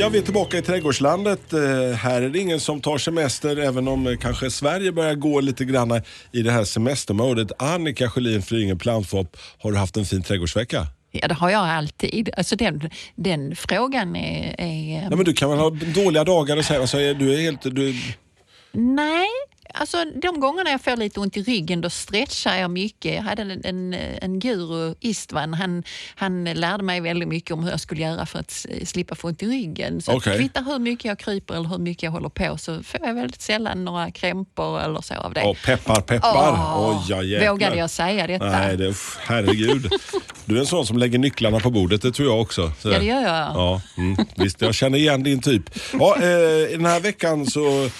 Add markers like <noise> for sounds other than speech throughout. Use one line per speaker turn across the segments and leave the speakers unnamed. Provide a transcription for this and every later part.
Ja, vi är tillbaka i trädgårdslandet. Eh, här är det ingen som tar semester, även om eh, kanske Sverige börjar gå lite grann i det här semestermodet. Annika Sjölin Flyinge Plantfop, har du haft en fin trädgårdsvecka?
Ja, det har jag alltid. Alltså den, den frågan är... är
Nej, men du kan väl ha dåliga dagar och säga, alltså, du är helt... Du,
Nej, alltså de gångerna jag får lite ont i ryggen då stretchar jag mycket. Jag hade en, en, en guru, Istvan, han, han lärde mig väldigt mycket om hur jag skulle göra för att slippa få ont i ryggen. Så okay. kvittar hur mycket jag kryper eller hur mycket jag håller på så får jag väldigt sällan några krämpor eller så av det.
Åh, peppar, peppar. Ja, jäklar.
vågade jag säga detta?
Nej, det, herregud. Du är en sån som lägger nycklarna på bordet, det tror jag också. Så-
Ja, det gör jag.
Ja, mm, visst, jag känner igen din typ. Ja, eh, den här veckan så,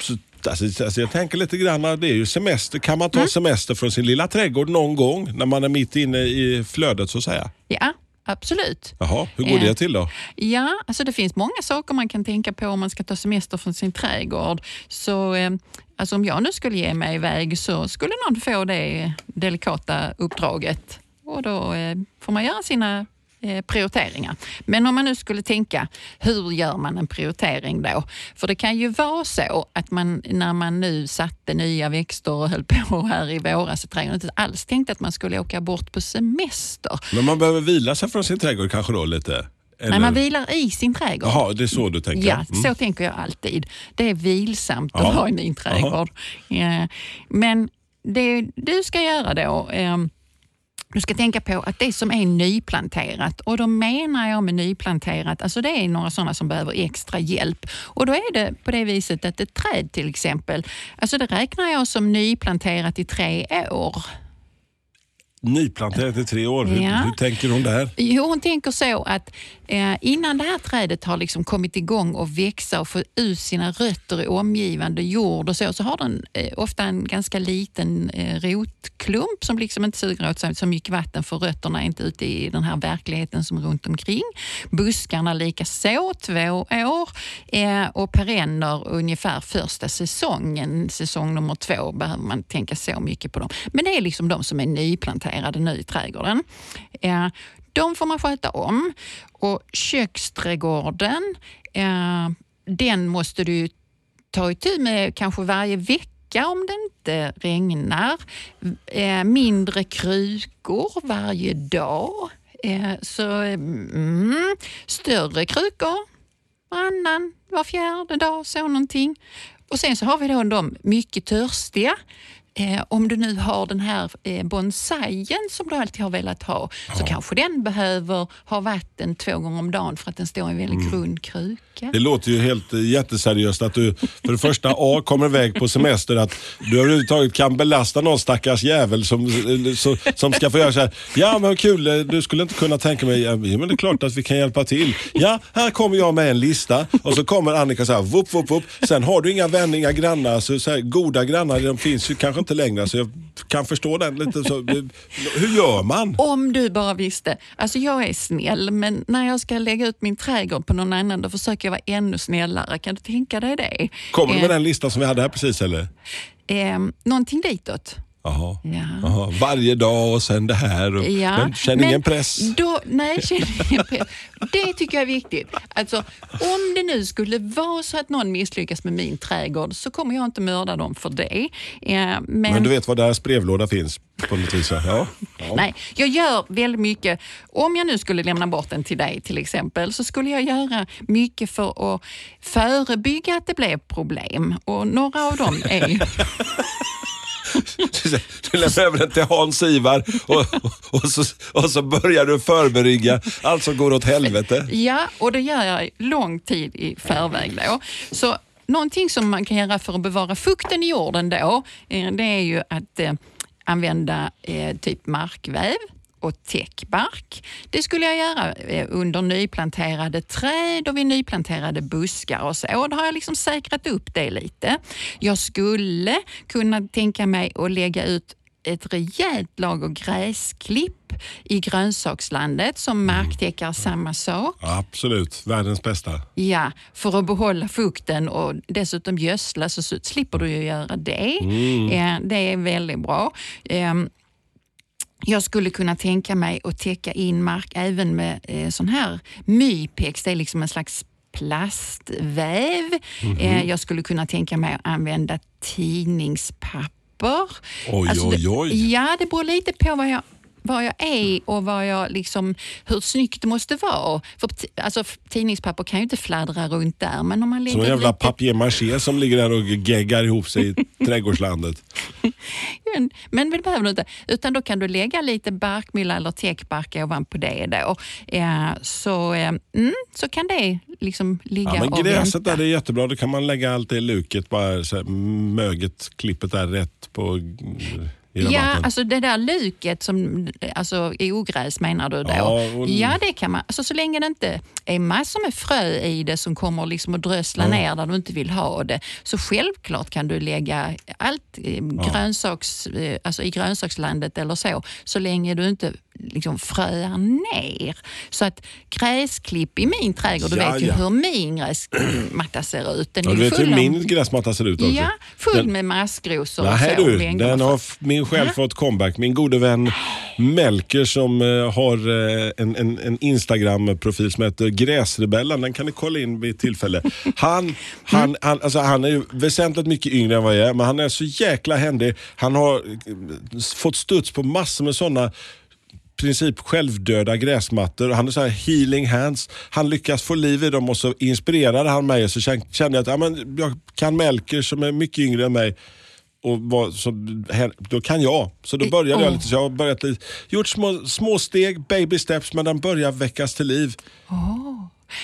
så Alltså, alltså jag tänker lite grann, det är ju semester. Kan man ta
Mm.
semester från sin lilla trädgård någon gång när man är mitt inne i flödet så att säga?
Ja, absolut.
Jaha, hur går
Eh,
det till då?
Ja, alltså det finns många saker man kan tänka på om man ska ta semester från sin trädgård. Så eh, alltså om jag nu skulle ge mig iväg så skulle någon få det delikata uppdraget. Och då eh, får man göra sina eh, prioriteringar. Men om man nu skulle tänka, hur gör man en prioritering då? För det kan ju vara så att man när man nu satte nya växter och höll <laughs> på här i våras i trädgården inte alls tänkte att man skulle åka bort på semester.
Men man behöver vila sig från sin trädgård kanske då lite? Eller?
Nej, man vilar i sin trädgård.
Jaha, det är så du tänker?
Ja,
Mm.
så tänker jag alltid. Det är vilsamt
Ja.
att ha en ny trädgård. Ja. Men det du ska göra då, eh, du ska tänka på att det som är nyplanterat, och då menar jag med nyplanterat, alltså det är några sådana som behöver extra hjälp. Och då är det på det viset att ett träd till exempel, alltså det räknar jag som nyplanterat i tre år.
Nyplanterat i tre år, hur,
Ja.
hur tänker hon där?
Jo, hon tänker så att eh, innan det här trädet har liksom kommit igång och växa och få ut sina rötter i omgivande jord och så, så har den eh, ofta en ganska liten eh, rotklump som liksom inte suger åt sig så mycket vatten för rötterna är inte ute i den här verkligheten som är runt omkring. Buskarna lika så, två år eh, och perenner ungefär första säsongen. Säsong nummer två behöver man tänka så mycket på dem. Men det är liksom de som är nyplanterade nu i trädgården. Eh, de får man sköta om. Och köksträdgården, eh, den måste du ta itu med kanske varje vecka om det inte regnar. Eh, mindre krukor varje dag. Eh, så, mm, större krukor varannan, var fjärde dag, så någonting. Och sen så har vi då de mycket törstiga. Eh, om du nu har den här eh, bonsaien som du alltid har velat ha, så kanske den behöver ha vatten två gånger om dagen för att den står i en väldigt grund kruka.
Det låter ju helt eh, jätteseriöst att du för det första A kommer iväg på semester, att du överhuvudtaget kan belasta någon stackars jävel som, eh, som ska få göra så här. Ja men kul, du skulle inte kunna tänka mig, ja men det är klart att vi kan hjälpa till. Ja, här kommer jag med en lista och så kommer Annika så här, vup, vup, vup. Sen har du inga vänner, inga grannar, så, så här, goda grannar, de finns ju kanske inte längre. Så jag kan förstå den lite. Så, hur gör man?
Om du bara visste. Alltså jag är snäll, men när jag ska lägga ut min trädgård på någon annan, då försöker jag vara ännu snällare. Kan du tänka dig det?
Kommer du
Eh,
med den listan som vi hade här precis eller?
Eh, någonting ditåt.
Jaha.
Ja.
Varje dag och sen det här. Och,
Ja,
men känner ingen press?
Då, nej, känner ingen press. Det tycker jag är viktigt. Alltså, om det nu skulle vara så att någon misslyckas med min trädgård så kommer jag inte mörda dem för det. Eh, men,
Men du vet var deras brevlåda finns på något vis? Ja. ja.
Nej, jag gör väldigt mycket. Om jag nu skulle lämna bort den till dig till exempel så skulle jag göra mycket för att förebygga att det blev problem. Och några av dem är. <laughs>
Du lämnar över den till Hans Ivar och, och, och, så, och så börjar du förberygga allt som går åt helvete.
Ja, och det gör jag lång tid i förväg då. Så någonting som man kan göra för att bevara fukten i jorden då, eh, det är ju att eh, använda eh, typ markväv och täckbark. Det skulle jag göra eh, under nyplanterade träd och vid nyplanterade buskar och så. Och då har jag liksom säkrat upp det lite. Jag skulle kunna tänka mig att lägga ut ett rejält lager gräsklipp i grönsakslandet som marktäckar samma sak.
Absolut, världens bästa.
Ja, för att behålla fukten och dessutom gödsla så slipper du ju göra det. Eh, Det är väldigt bra. Jag skulle kunna tänka mig att täcka in mark även med eh, sån här mypex. Det är liksom en slags plastväv. Eh, jag skulle kunna tänka mig att använda tidningspapper.
Oj,
Alltså
oj,
det-
oj.
Ja, det beror lite på vad jag var jag är och vad jag liksom, hur snyggt det måste vara. För alltså, tidningspapper kan ju inte fladdra runt där. Men om man
Som en jävla
lite
papier-maché som ligger där och geggar ihop sig i <laughs> trädgårdslandet.
Men, men det behöver du inte. Utan då kan du lägga lite barkmylla eller täckbark ovanpå det. Då. Eh, så, eh, mm, så kan det liksom ligga
Ja, men
och
gräset
vänta.
där är jättebra. Då kan man lägga allt det i luket, bara så här, möget, klippet där rätt på i
Ja, alltså det där luket som alltså i ogräs menar du då?
Ja, och-
ja det kan man. Alltså, så länge det inte är massor med frö i det som kommer liksom att drösla ner där du inte vill ha det. Så självklart kan du lägga allt eh, grönsaks, eh, alltså i grönsakslandet eller så, så länge du inte liksom fröar ner. Så att gräsklipp i min trädgård, du
Ja,
vet ju
ja.
hur min gräsmatta ser ut. Den
ja,
är
du vet hur min gräsmatta ser ut också.
Ja, full
Den-
med maskrosor och så.
du, den har. Min själv fått comeback. Min gode vän Melker som eh, har eh, en, en, en Instagram-profil som heter Gräsrebellen. Den kan ni kolla in vid tillfälle. Han, han, han, alltså, han är ju väsentligt mycket yngre än vad jag är, men han är så jäkla händig. Han har eh, fått studs på massor med sådana princip självdöda gräsmattor. Han är så här healing hands. Han lyckas få liv i dem och så inspirerade han mig. Så kän- kände jag att ja, men jag kan Melker som är mycket yngre än mig. Och var, så, här- då kan jag. Så då började jag
Åh.
lite. Så jag har börjat gjort små, små steg, baby steps, men den börjar väckas till liv.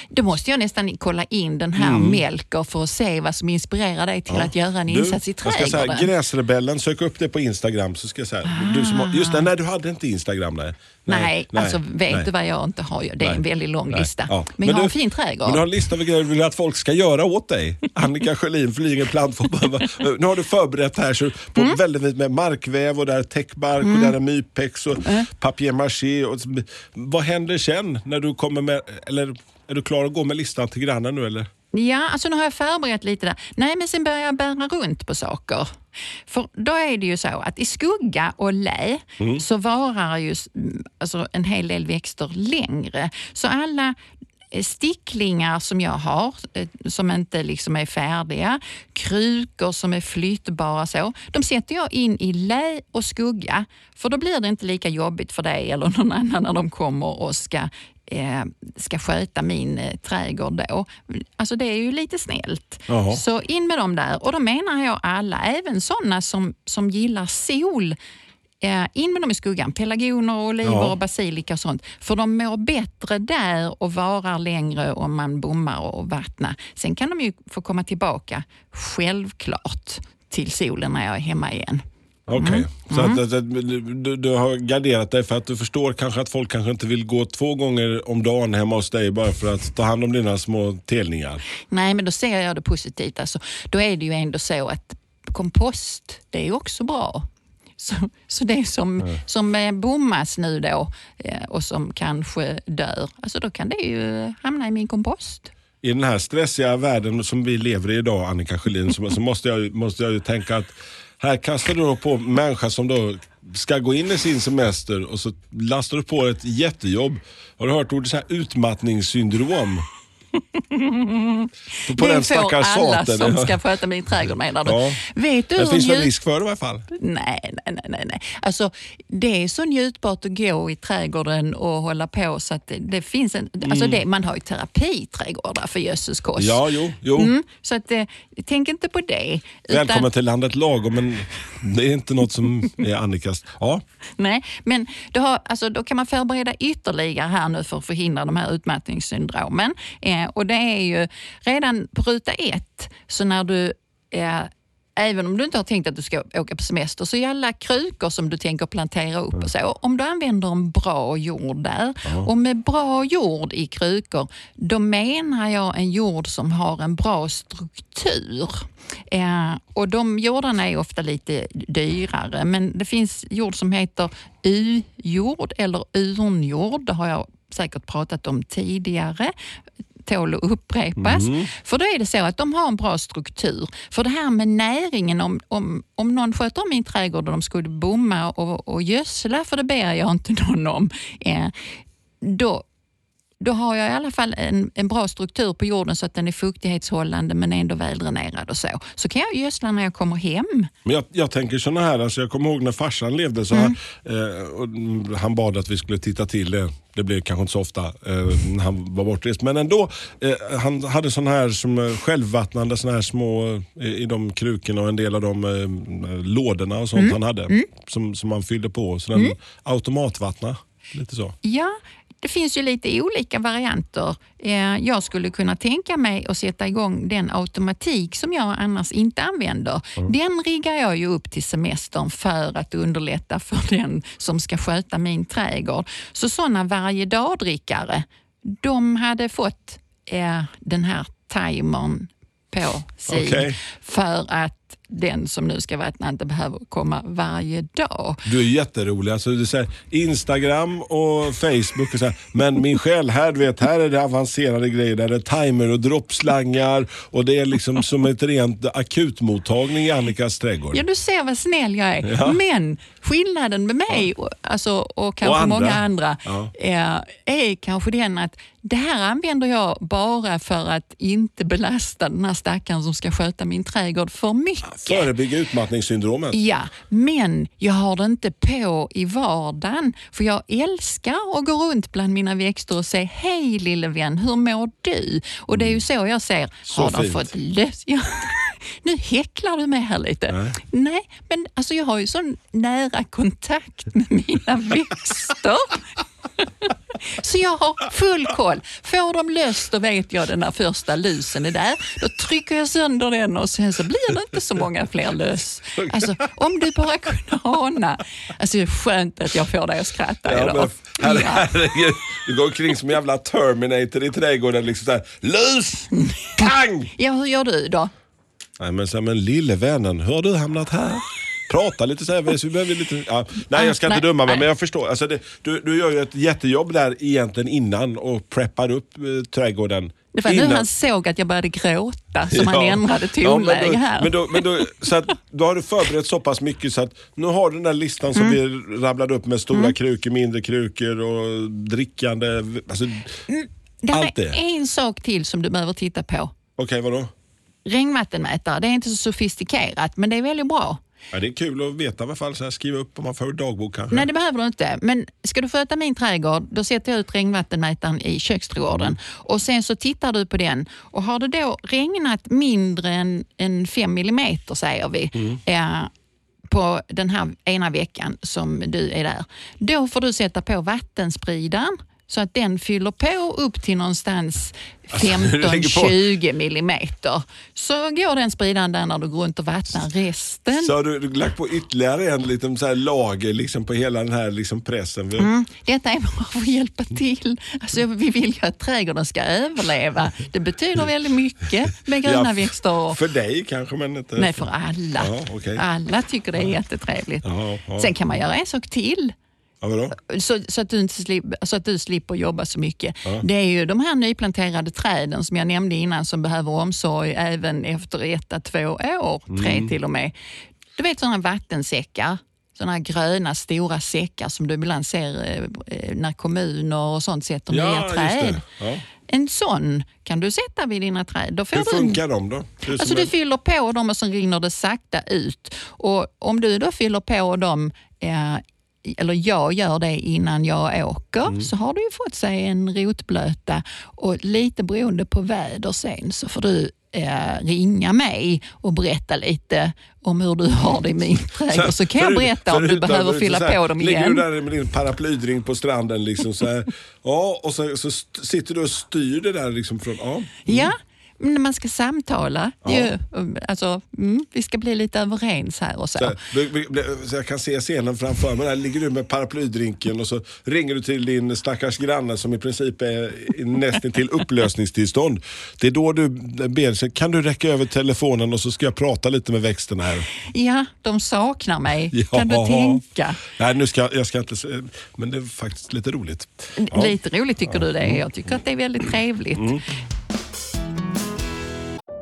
Då måste jag nästan kolla in den här Melker för att se vad som inspirerar dig till att göra en insats i
jag ska säga,
trädgården.
Gräsrebellen, sök upp det på Instagram. Så ska jag säga, du som har, just det, nej du hade inte Instagram. Nej,
Nej, alltså vet
nej.
du vad jag inte har? Det är en
Nej.
väldigt lång
Nej.
lista.
Ja.
Men, jag har
du-
en fin trädgård.
Men du har en lista med grejer du vill att folk ska göra åt dig. <laughs> Annika Sjölin, Flyinge plantform. Nu har du förberett här så på
Mm.
väldigt fint med markväv och där är täckbark och där är mypex och
Mm.
papier-maché. Vad händer sen när du kommer med, eller är du klar att gå med listan till grannen nu eller?
Ja, alltså nu har jag förberett lite där. Nej, men sen börjar jag bära runt på saker. För då är det ju så att i skugga och lä
Mm.
så varar ju alltså en hel del växter längre. Så alla eh, sticklingar som jag har, eh, som inte liksom är färdiga, krukor som är flyttbara, så, de sätter jag in i lä och skugga. För då blir det inte lika jobbigt för dig eller någon annan när de kommer och ska eh, ska sköta min eh, trädgård då. Alltså det är ju lite snällt.
Jaha.
Så in med dem där. Och då menar jag alla, även sådana som, som gillar sol. Eh, in med dem i skuggan. Pelargoner, oliver
Ja.
och basilika och sånt. För de mår bättre där och varar längre om man bommar och vattnar. Sen kan de ju få komma tillbaka, självklart, till solen när jag är hemma igen.
Okej,
Mm.
så att, att, att, du, du har garderat dig för att du förstår kanske att folk kanske inte vill gå två gånger om dagen hemma hos dig bara för att ta hand om dina små telningar.
Nej, men då ser jag det positivt. Alltså, då är det ju ändå så att kompost, det är också bra. Så, så det som, som eh, bommas nu då eh, och som kanske dör, alltså då kan det ju hamna i min kompost.
I den här stressiga världen som vi lever i idag, Annika Sjölin, så, måste, jag, måste jag ju tänka att här kastar du då på människa som då ska gå in i sin semester och så lastar du på ett jättejobb. Har du hört ordet så här utmattningssyndrom? På
det
den
får alla
saten.
som ska sköta min trädgård menar du.
Ja.
Vet du
Det finns väl risk för det i alla fall.
Nej, nej, nej, nej. Alltså, det är så njutbart att gå i trädgården och hålla på så att det, det finns en... Alltså det, man har ju terapiträdgårdar för jösses kost.
Mm. Ja, jo, jo.
Mm, så att, eh, tänk inte på det. utan-
Välkommen till landet lagom, men det är inte något som är Annikas. Ja,
Nej, men då, har, alltså, då kan man förbereda ytterligare här nu för att förhindra de här utmattningssyndromen. Eh, och det är ju redan på ruta ett, så när du eh, även om du inte har tänkt att du ska åka på semester, så är alla krukor som du tänker plantera upp och så, om du använder en bra jord där, och med bra jord i krukor, då menar jag en jord som har en bra struktur. Eh, och De jordarna är ofta lite dyrare, men det finns jord som heter U-jord eller urnjord. Det har jag säkert pratat om tidigare tål att upprepas. För då är det så att de har en bra struktur. För det här med näringen, om, om, om någon sköter om min trädgård och de skulle bomma och, och gödsla, för det ber jag inte <laughs> någon om, eh, då, då har jag i alla fall en, en bra struktur på jorden så att den är fuktighetshållande men ändå väldränerad och så. Så kan jag gödsla när jag kommer hem.
Men jag, jag tänker såna här, alltså jag kommer ihåg när farsan levde så
Mm.
här, eh, och mm, han bad att vi skulle titta till det. Det blev kanske inte så ofta eh, när han var bortrest. Men ändå, eh, han hade såna här som eh, självvattnande såna här små eh, i de krukorna och en del av de eh, lådorna och sånt
Mm.
han hade. Som, som man fyllde på. Så den automatvattna. Lite så.
Ja, det finns ju lite olika varianter. Eh, Jag skulle kunna tänka mig att sätta igång den automatik som jag annars inte använder. Den riggar jag ju upp till semestern för att underlätta för <laughs> den som ska sköta min trädgård. Så sådana varje dag-drickare, de hade fått eh, den här timern på sig
Okej.
för att den som nu ska vattna inte behöver komma varje dag.
Du är jätterolig. Alltså, du säger Instagram och Facebook. Och så här. Men min själ, här, du vet, här är det avancerade grejer. Där det är timer och droppslangar. Och det är liksom som ett rent akutmottagning i Annikas trädgård.
Ja, du ser vad snäll jag är.
Ja.
Men skillnaden med mig och, alltså, och kanske
Och andra.
många andra
Ja.
är, är kanske den att det här använder jag bara för att inte belasta den här stackaren som ska sköta min trädgård för mycket.
Förebygga utmattningssyndromet.
Ja, men jag har det inte på i vardagen. För jag älskar att gå runt bland mina växter och säga Hej lille vän, hur mår du? Och det är ju så jag ser,
Så
har de fått lös... <laughs> Ja. Nu häcklar du mig här lite. Nej. men alltså jag har ju sån nära kontakt med mina <laughs> växter. Så jag har full koll. Får de löst då vet jag den där första lusen är där. Då trycker jag sönder den och sen så blir det inte så många fler löss. Alltså, om du bara kunde ana. Alltså, det är skönt att jag får dig att skratta
Ja,
idag.
men, herre, herregud, du går omkring som en jävla Terminator i trädgården. Liksom så här, Lus! Pang!
ja, hur gör du då?
Nej, men, så här, men lille vännen, hur har du hamnat här? Prata lite så här. Vi behöver lite, ja. Nej, jag ska inte döma mig, men jag förstår. Alltså det, du, du gör ju ett jättejobb där egentligen innan och preppar upp eh, trädgården.
Det var nu
innan.
han såg att jag började gråta som han
Ja.
ändrade
Ja, men
tonläge
då-
här.
Men, då, men då, så att, då har du förberett så pass mycket så att nu har du den där listan som vi rabblade upp med stora krukor, mindre krukor och drickande. Alltså,
det
allt
är
det.
en sak till som du behöver titta på.
Okej, vadå?
Regnvattenmätare, det är inte så sofistikerat men det är väldigt bra.
Ja, det är kul att veta i alla fall. Så här, skriva upp om man får dagbok kanske.
Nej, det behöver du inte. Men ska du sköta min trädgård, då sätter jag ut regnvattenmätaren i köksträdgården. Och sen så tittar du på den. Och har det då regnat mindre än, än 5 millimeter, säger vi, eh, på den här ena veckan som du är där, då får du sätta på vattenspridaren så att den fyller på upp till någonstans
Alltså, du lägger på-
15-20 millimeter. Så går den spridaren där när du går runt och vattnar resten.
Så har du, du lagt på ytterligare en liten så här lager liksom på hela den här liksom pressen.
Mm, detta är bara för att hjälpa till. Alltså, vi vill ju att trädgården ska överleva. Det betyder väldigt mycket med gröna
Ja,
växter. Och,
För dig kanske men inte
nej, för alla.
Ja, okej.
Alla tycker det är jättetrevligt.
Ja, ja.
Sen kan man göra en sak till.
Ja?
Så, så, att du inte slipper, så att du slipper jobba så mycket. Det är ju de här nyplanterade träden som jag nämnde innan som behöver omsorg även efter ett två år, tre till och med. Du vet sådana vattensäckar, sådana här gröna stora säckar som du ibland ser eh, när kommuner och sånt sätter nya
Ja, just
träd.
Ja.
En sån kan du sätta vid dina träd. Då får
Hur
du
funkar de då? Är
Alltså du fyller på dem och sen rinner det sakta ut. Och Om du då fyller på dem, eh, eller jag gör det innan jag åker,
Mm.
så har du ju fått sig en rotblöta och lite beroende på väder sen så får du eh, ringa mig och berätta lite om hur du har det i min <laughs> trädgård. Så kan jag berätta om du behöver fylla
här,
på dem
Ligger
igen.
du där med din paraplydrink på stranden liksom så här, <laughs> ja, och så, så sitter du och styr det där liksom från, ja.
Ja, Men när man ska samtala. Ju, alltså, mm, vi ska bli lite överens här och så.
Så, så jag kan se scenen framför mig. Där ligger du med paraplydrinken och så ringer du till din stackars granne som i princip är nästan till upplösningstillstånd. Det är då du ber, så kan du räcka över telefonen och så ska jag prata lite med växten här.
Ja, de saknar mig.
Ja.
Kan du tänka?
Nej, nu ska jag ska inte säga, men det är faktiskt lite roligt. Ja.
Lite roligt tycker du det är. Jag tycker att det är väldigt trevligt.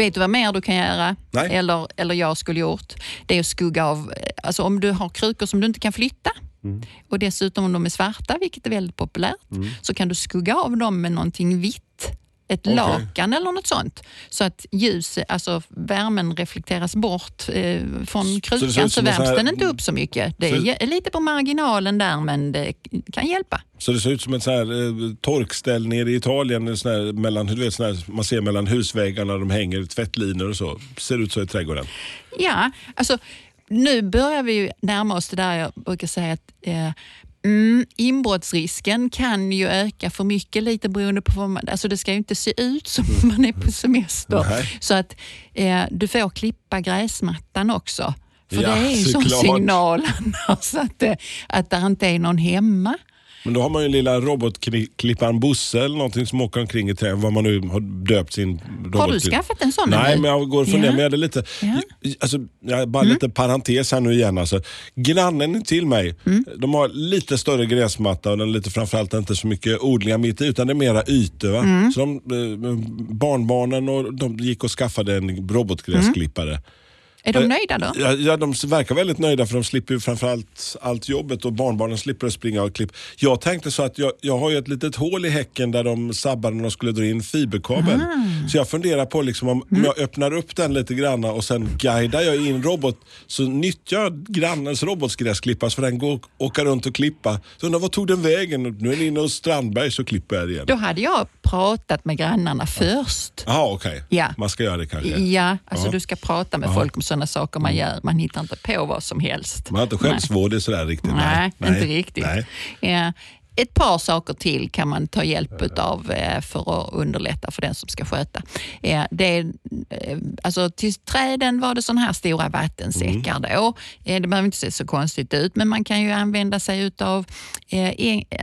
Vet du vad mer du kan göra?
Nej.
Eller, eller jag skulle gjort? Det är att skugga av, alltså om du har krukor som du inte kan flytta och dessutom om de är svarta, vilket är väldigt populärt, så kan du skugga av dem med någonting vitt. Ett
Okej.
lakan eller något sånt. Så att ljus, alltså värmen reflekteras bort eh, från krukan så,
sån
värms
här-
den inte upp så mycket. Det är
Så-
lite på marginalen där men det kan hjälpa.
Så det ser ut som ett sån här, eh, torkställ nere i Italien, en sån här, mellan, du vet, sån här, man ser mellan husväggarna, de hänger tvättlinor och så. Ser ut så i trädgården.
Ja, alltså nu börjar vi närma oss det där jag brukar säga att eh, mm, inbrottsrisken kan ju öka för mycket lite beroende på vad man, alltså det ska ju inte se ut som om man är på semester.
Nej.
Så att eh, du får klippa gräsmattan också. För
Ja,
det är ju sån
såklart.
signal annars <laughs> att, det- att det inte är någon hemma.
Men då har man ju lilla robotklipparen Bosse eller någonting som åker omkring i träd, vad man nu har döpt sin robot
Har du skaffat en sån
Nej, men jag går och funderar.
Ja.
Hade lite,
Ja.
alltså, jag, bara lite parentes här nu igen. Alltså. Grannen till mig,
Mm.
de har lite större gräsmatta och den är lite framförallt inte så mycket odlingar mitt i utan det är mera ytor.
Mm.
Så de, eh, barnbarnen och de gick och skaffade en robotgräsklippare.
Är de
Eh,
nöjda då?
Ja, ja, de verkar väldigt nöjda för de slipper ju framförallt allt jobbet och barnbarnen slipper att springa och klippa. Jag tänkte så att jag, jag har ju ett litet hål i häcken där de sabbade när de skulle dra in fiberkabel. Så jag funderar på liksom om, om jag öppnar upp den lite grann och sen guidar jag in robot så nyttjar jag grannens robotgräsklippare så den går och åka runt och klippa. Så undrar vad tog den vägen? Nu är den inne hos Strandberg så klipper jag det igen.
Då hade jag pratat med grannarna först.
Jaha okej,
Ja.
man ska göra det kanske.
Ja, alltså
Ja.
du ska prata med folk om sådana saker man gör. Man hittar inte på vad som helst.
Man har inte självsvård sådär riktigt.
Nej, inte riktigt.
Nej.
Ja, ett par saker till kan man ta hjälp av eh, för att underlätta för den som ska sköta. Ja, det är, eh, alltså, till träden var det sådana här stora vattensäckar
Mm.
då. Eh, Det behöver inte se så konstigt ut, men man kan ju använda sig av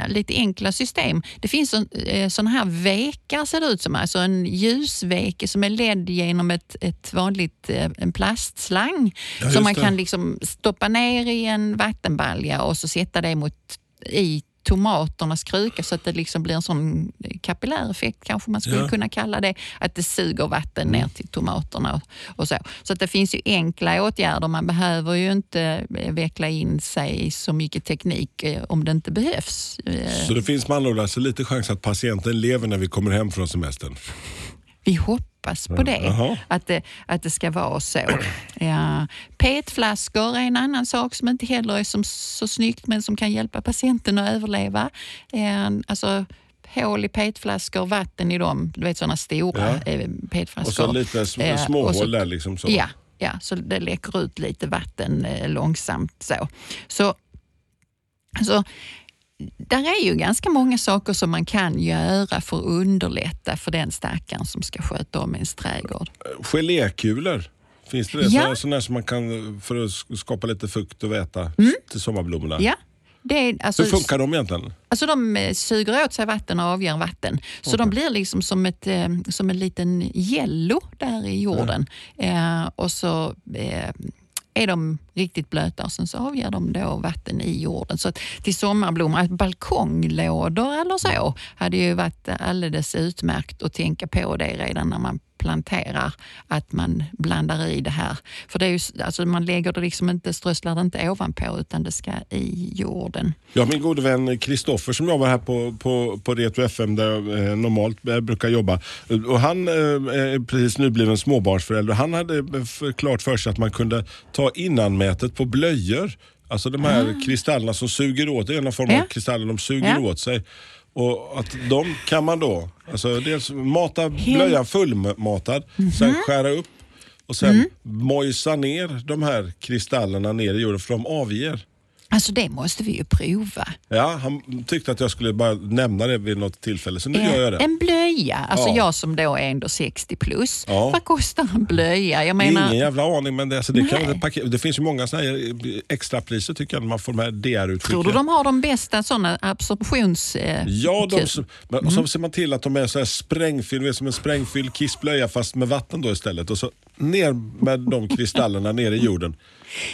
lite enkla system. Det finns sådana här vekar ser det ut som, alltså en ljusveke som är ledd genom ett, ett vanligt, eh, en plastslang
Ja,
som man
det.
kan liksom stoppa ner i en vattenbalja och så sätta det mot, i tomaternas kruka så att det liksom blir en sån kapilläreffekt kanske man skulle
Ja.
kunna kalla det. Att det suger vatten ner till tomaterna och, och så. Så att det finns ju enkla åtgärder. Man behöver ju inte eh, veckla in sig i så mycket teknik eh, om det inte behövs. Eh,
Så det finns med andra alltså lite chans att patienten lever när vi kommer hem från semestern?
Vi hoppas på det,
Jaha.
att det, att det ska vara så. Ja. PET-flaskor är en annan sak som inte heller är som, så snyggt men som kan hjälpa patienten att överleva. Eh, Alltså, hål i PET-flaskor, vatten i dem, du vet sådana stora
Ja.
eh, PET-flaskor.
Och så lite sm- småhål
och så-
där liksom. Så.
Ja, ja, så det läcker ut lite vatten eh, långsamt. Så, så alltså, där är ju ganska många saker som man kan göra för att underlätta för den stackaren som ska sköta om ens trädgård.
Gelékulor, finns det det?
Ja.
Sådana, som man kan för att sk- skapa lite fukt och väta till somarblommorna?
Mm. Ja, det är, alltså,
Hur funkar de egentligen?
Alltså de eh, suger åt sig vatten och avger vatten. Så de blir liksom som, ett, eh, som en liten jello där i jorden. Eh, och så eh, är de riktigt blöta och sen så avger de då vatten i jorden. Så att till sommarblommor, balkonglådor eller så hade ju varit alldeles utmärkt att tänka på det redan när man planterar, att man blandar i det här. För det är ju, alltså man lägger det liksom inte, strösslar det inte ovanpå utan det ska i jorden.
Har min gode vän Kristoffer som jobbar här på, på, på Retro FM där jag eh, normalt eh, brukar jobba. Och han eh, är precis nybliven småbarnsförälder. Han hade f- klart för sig att man kunde ta innanmätet på blöjor. Alltså de här kristallerna som suger åt, det är en form av
Ja.
kristaller, de suger
Ja.
åt sig. Och att de kan man då, alltså dels mata blöjan fullmatad, sen skära upp och sen mojsa ner de här kristallerna ner i jorden för de avger.
Alltså det måste vi ju prova.
Ja, han tyckte att jag skulle bara nämna det vid något tillfälle, så nu
Eh,
gör jag det.
En blöja, alltså
Ja.
jag som då är ändå 60 plus.
Ja.
Vad kostar en blöja? Jag menar,
Ingen jävla aning, men det, alltså, det, kan paket. det finns ju många såna här extrapriser tycker jag, när man får de här DR-utskickade.
tror du de har de bästa sådana absorptions... Eh,
Ja, de, men, och så ser man till att de är så här sprängfylld, som en sprängfylld kissblöja fast med vatten då istället. Och så ner med de kristallerna ner i jorden.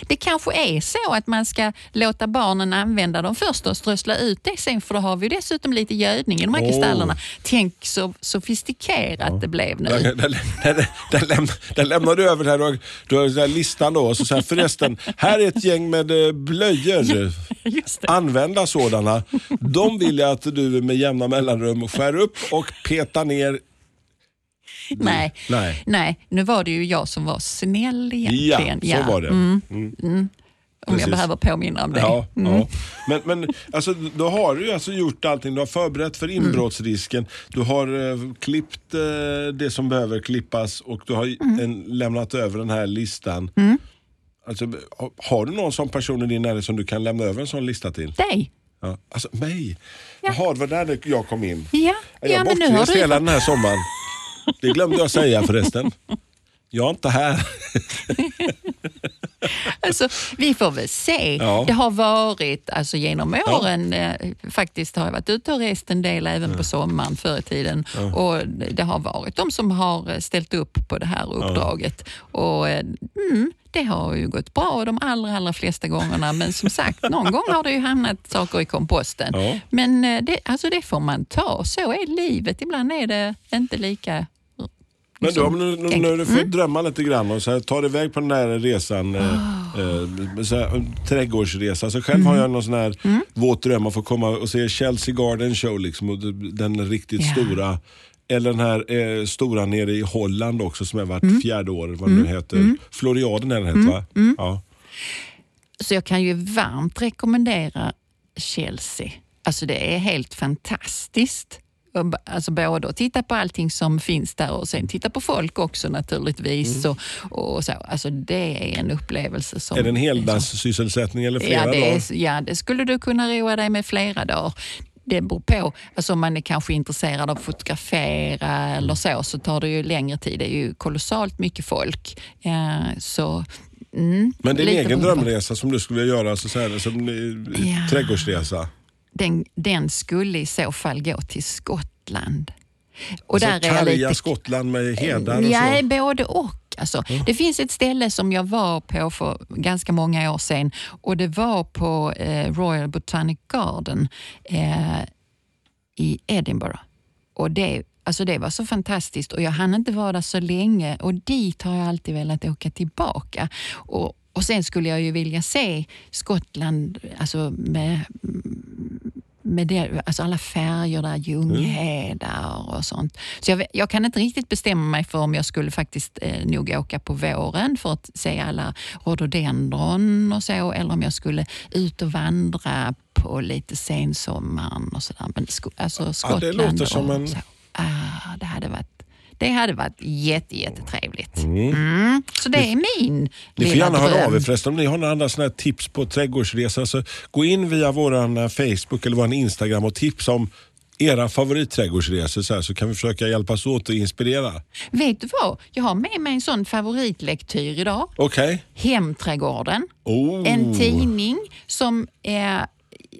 Det kanske är så att man ska låta barnen använda dem först och strössla ut det sen för då har vi dessutom lite gödning i de här
Åh.
kristallerna. Tänk så sofistikerat det blev nu.
Den, den, den, den, den lämnar du över här. Du har den här listan då. Och så säger förresten, här är ett gäng med eh, blöjor. Använda sådana. De vill jag att du med jämna mellanrum skär upp och petar ner.
Nej.
Nej.
Nej, nu var det ju jag som var snäll
Ja,
egentligen.
så var det.
Mm.
Mm.
Mm. Om
Precis.
jag behöver påminna om det.
Ja,
Mm.
ja. Men, men alltså, då har du alltså gjort allting. Du har förberett för
Mm.
inbrottsrisken. Du har eh, klippt eh, det som behöver klippas och du har
Mm.
en, lämnat över den här listan. Alltså, har, har du någon sån person i din närhet som du kan lämna över en sån lista till?
Dig?
Ja. Alltså mig? Jaha, det var där jag kom in.
Ja,
Jag
ja
bortrest hela den här sommaren. <laughs> Det glömde jag säga förresten. Jag är inte här.
Alltså, vi får väl se.
Ja.
Det har varit, alltså genom åren, eh, faktiskt har jag varit ute och rest en del även på sommaren förr i tiden. Och det har varit de som har eh, ställt upp på det här uppdraget. Och eh, mm, det har ju gått bra de allra, allra flesta gångerna. Men som sagt, <laughs> någon gång har det ju hamnat saker i komposten.
Ja.
Men eh, det, alltså det får man ta. Så är livet. Ibland är det inte lika
Men
liksom,
om nu, nu, nu du får drömma lite grann och så här, tar iväg på den där resan, eh, eh, så här, trädgårdsresa. Så själv har jag någon sån här våt dröm att få komma och se Chelsea Garden Show, liksom, och den riktigt
Ja.
stora. Eller den här eh, stora nere i Holland också som är vart fjärde år, vad det nu heter. Floriaden är den heter va? Ja.
Så jag kan ju varmt rekommendera Chelsea. Alltså det är helt fantastiskt. Alltså både att titta på allting som finns där och sen titta på folk också naturligtvis. Och, och så. Alltså det är en upplevelse som...
Är det en heldagssysselsättning eller flera
ja, det
dagar?
är, ja, det skulle du kunna roa dig med flera dagar. Det beror på. Alltså om man är kanske intresserad av att fotografera eller så, så tar det ju längre tid. Det är ju kolossalt mycket folk. Så, mm,
Men din egen drömresa som du skulle vilja göra, alltså så här, som eh,
Ja.
trädgårdsresa?
Den, den skulle i så fall gå till Skottland. Och
Alltså,
där är lite...
Skottland med hedar och
Ja,
så?
både och. Alltså, Det finns ett ställe som jag var på för ganska många år sedan och det var på eh, Royal Botanic Garden eh, i Edinburgh. Och det, alltså det var så fantastiskt och jag hann inte vara där så länge och dit har jag alltid velat åka tillbaka. Och, och Sen skulle jag ju vilja se Skottland alltså med, med det, alltså alla färger där, ljunghedar och sånt. Så jag, jag kan inte riktigt bestämma mig för om jag skulle faktiskt eh, nog åka på våren för att se alla rhododendron och så, eller om jag skulle ut och vandra på lite sensommaren och sådär. Men sko, alltså Skottland
låter som
och
en-.
Ah, det hade varit det hade varit jätte, jättetrevligt. Mm. Så det är min
Ni får
lilla
gärna höra av er förresten om ni har några andra såna här tips på trädgårdsresa. Så gå in via vår Facebook eller vår Instagram och tipsa om era favoritträdgårdsresor så, här, så kan vi försöka hjälpas åt och inspirera.
Vet du vad? Jag har med mig en sån favoritlektyr idag.
Okej?
Hemträdgården.
Oh.
En tidning som eh,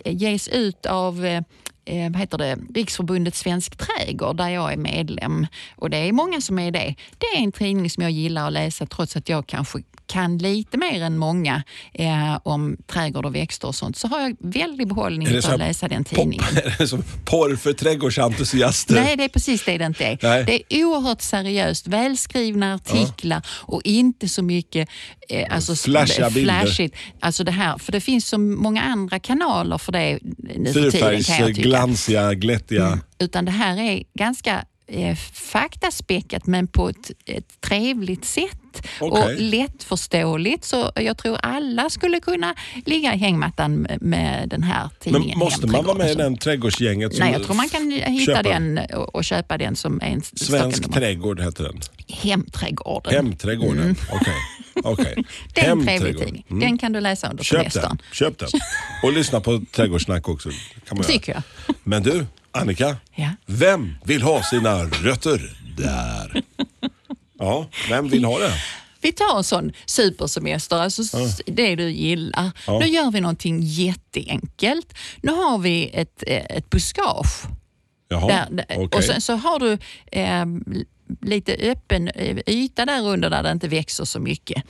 ges ut av eh, eh, vad heter det? Riksförbundet Svensk Trädgård där jag är medlem. Och Det är många som är det. Det är en tidning som jag gillar att läsa trots att jag kanske kan lite mer än många eh, om trädgård och växter och sånt så har jag väldigt behållning av att läsa den
Pop,
tidningen. <laughs>
är det som porr för trädgårdsentusiaster?
Nej, det är precis det det inte är.
Nej.
Det är oerhört seriöst, välskrivna artiklar och inte så mycket eh, alltså,
Flashiga bilder.
flashigt. Alltså det här, för det finns så många andra kanaler för det nu för tiden
Fyrfärgs, glansiga, glättiga.
Mm. Utan det här är ganska eh, faktaspäckat men på ett, ett trevligt sätt
Okej.
och lättförståeligt. Så jag tror alla skulle kunna ligga i hängmattan med, den här tidningen.
Men måste man vara med i den trädgårdsgänget?
Nej, jag tror man kan hitta
köper?
den och, och köpa den som en
Svensk
stocken-
trädgård heter den.
Hemträdgården.
Hemträdgården. Okej. Okej.
Det är en trevlig tidning.
Mm.
Den kan du läsa under
Köp
semestern.
den. Köp den. Och lyssna på Trädgårdssnack också. Kan man
Tycker jag.
Men du, Annika.
Ja.
Vem vill ha sina rötter där? Ja, vem vill ha det?
Vi tar en sån supersemester, alltså s- det du gillar.
Ja.
Nu gör vi någonting jätteenkelt. Nu har vi ett, eh, ett buskage.
Jaha,
Där,
okej.
Och sen så har du eh, lite öppen eh, yta där under där det inte växer så mycket.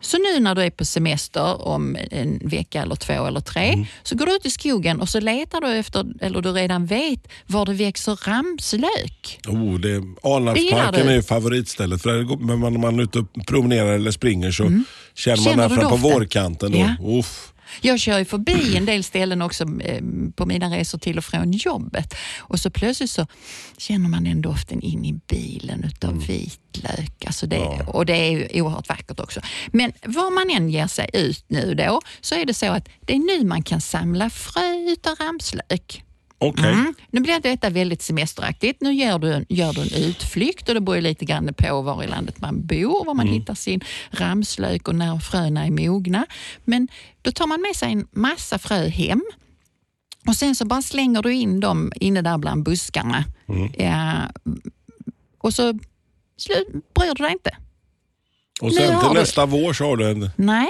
Så nu när du är på semester om en vecka eller två eller tre
Mm.
så går du ut i skogen och så letar du efter, eller du redan vet, var det växer ramslök.
Oh, det, Alnarpsparken är ju favoritstället. För där men man, när man är ute och promenerar eller springer så känner man
Mm. Känner du
fram på vårkanten. Då.
Ja.
Uff.
Jag kör ju förbi en del ställen också eh, på mina resor till och från jobbet och så plötsligt så känner man den doften in i bilen utav
Mm.
vitlök. Alltså det, Och det är ju oerhört vackert också. Men var man än ger sig ut nu då så är det så att det är nu man kan samla frö utav ramslök.
Okej.
Mm. Nu blir detta väldigt semesteraktigt. Nu gör du, en, gör du en utflykt och det beror lite grann på var i landet man bor, var man
Mm.
hittar sin ramslök och när fröna är mogna. Men då tar man med sig en massa frö hem och sen så bara slänger du in dem inne där bland buskarna.
Mm.
Ja, och så bryr du dig inte.
Och
Nu
sen
har
till
du-
nästa vår så har du en...
Nej,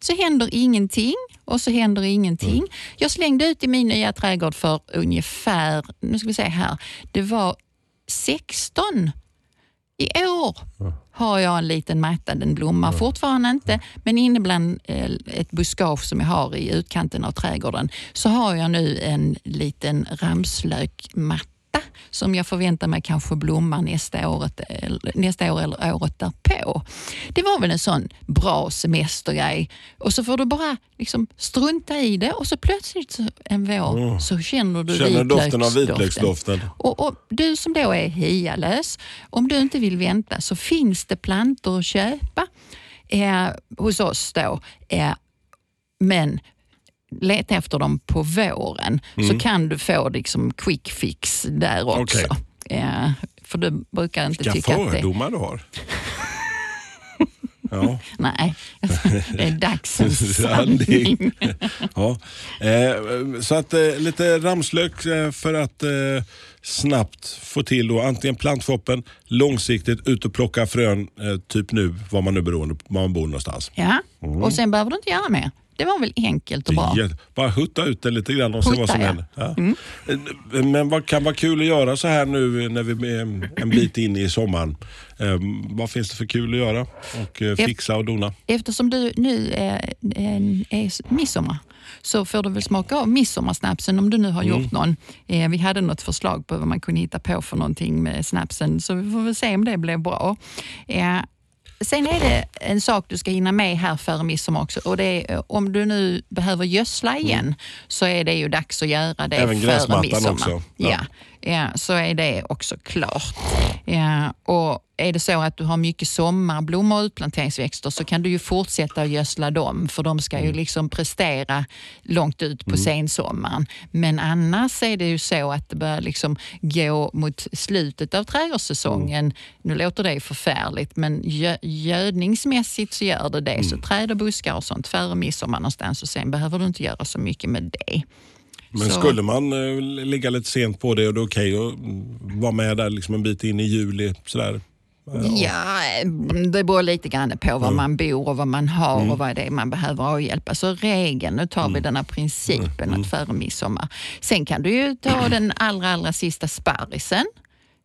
så händer ingenting och så händer ingenting.
Mm.
Jag slängde ut i min nya trädgård för ungefär, nu ska vi se här, det var 16 i år har jag en liten matta, den blommar fortfarande inte, men inne bland eh, ett buskage som jag har i utkanten av trädgården så har jag nu en liten ramslökmatta som jag förväntar mig kanske blommar nästa, året, eller- nästa år eller året därpå. Det var väl en sån bra semestergrej. Och så får du bara liksom strunta i det och så plötsligt en vår så känner du
Känner doften av
vitlöksdoften. Och, och Du som då är hialös, om du inte vill vänta så finns det plantor att köpa eh, hos oss då. Eh, men leta efter dem på våren så kan du få liksom quick fix där också.
Mm. Okej.
Eh, för du brukar inte
Vilka
tycka att det...
fördomar du har. <laughs> Ja.
Nej, det är dagsens <laughs>
Sanning. <laughs> ja. Eh, så att eh, lite ramslök eh, för att snabbt få till då, antingen plantfoppen, långsiktigt ut och plocka frön, typ nu, var man nu beroende på var man bor någonstans.
Ja,
Mm.
och sen behöver du inte göra mer. Det var väl enkelt och bra.
Bara hutta ut det lite grann och se
Hutta,
vad som
ja.
händer. Ja. Eh, Men vad kan vara kul att göra så här nu när vi är en bit in i sommaren? Eh, vad finns det för kul att göra och eh, fixa och dona?
Eftersom du nu är, är, är midsommar så får du väl smaka av midsommarsnapsen om du nu har
Mm.
gjort någon. Eh, vi hade något förslag på vad man kunde hitta på för någonting med snapsen så vi får väl se om det blev bra. Sen är det en sak du ska hinna med här före midsommar också och det är eh, om du nu behöver gödsla igen så är det ju dags att göra det
Mm. Även
före
gräsmattan
midsommar.
också. Ja.
Ja. Ja, så är det också klart. Ja, och är det så att du har mycket sommarblommor och utplanteringsväxter så kan du ju fortsätta att gödsla dem för de ska ju
Mm.
liksom prestera långt ut på sensommaren. Men annars är det ju så att det börjar liksom gå mot slutet av trädgårdssäsongen.
Mm.
Nu låter det ju förfärligt men gö- gödningsmässigt så gör det det.
Mm.
Så träd och buskar och sånt före midsommar någonstans och sen behöver du inte göra så mycket med det.
Men
Så-
skulle man eh, ligga lite sent på det och det är okej att mm, vara med där liksom en bit in i juli? Sådär.
Ja, det beror lite grann på var man bor och vad man har
Mm.
och vad det är man behöver avhjälpa. Så regeln, nu tar vi den här principen
Mm.
att före midsommar. Sen kan du ju ta den allra, allra sista sparrisen.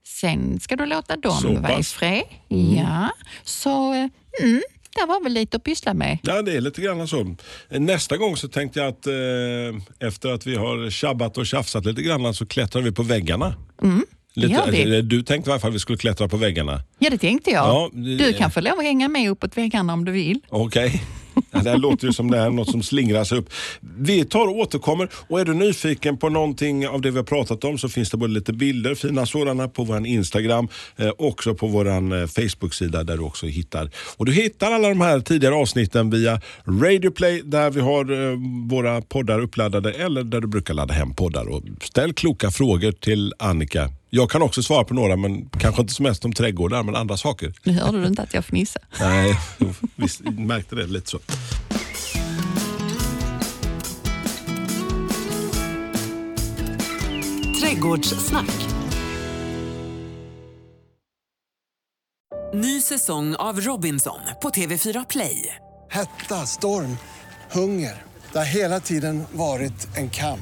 Sen ska du låta dem vara i fred. Ja, så eh, mm, det var väl lite att pyssla med.
Ja, det är lite grann så. Nästa gång så tänkte jag att eh, efter att vi har tjabbat och tjafsat lite grann så klättrar vi på väggarna.
Mm,
Lite,
vi.
Du tänkte i alla fall att vi skulle klättra på väggarna.
Ja, det tänkte jag.
Ja, det-
Du kan få lov att hänga med uppåt väggarna om du vill.
Okej. Ja, <laughs> det här låter ju som det är något som slingras upp. Vi tar och återkommer och är du nyfiken på någonting av det vi har pratat om så finns det både lite bilder, fina sådana, på vår Instagram, eh, också på vår eh, Facebook-sida där du också hittar. Och du hittar alla de här tidigare avsnitten via Radio Play där vi har eh, våra poddar uppladdade eller där du brukar ladda hem poddar. Och ställ kloka frågor till Annika. Jag kan också svara på några, men kanske inte som mest om trädgårdar, men andra saker.
Nu hörde du inte att jag fnissade. <laughs>
Nej, visst märkte det lite så.
Trädgårdssnack.
Ny säsong av Robinson på TV4 Play.
Hetta, storm, hunger. Det har hela tiden varit en kamp.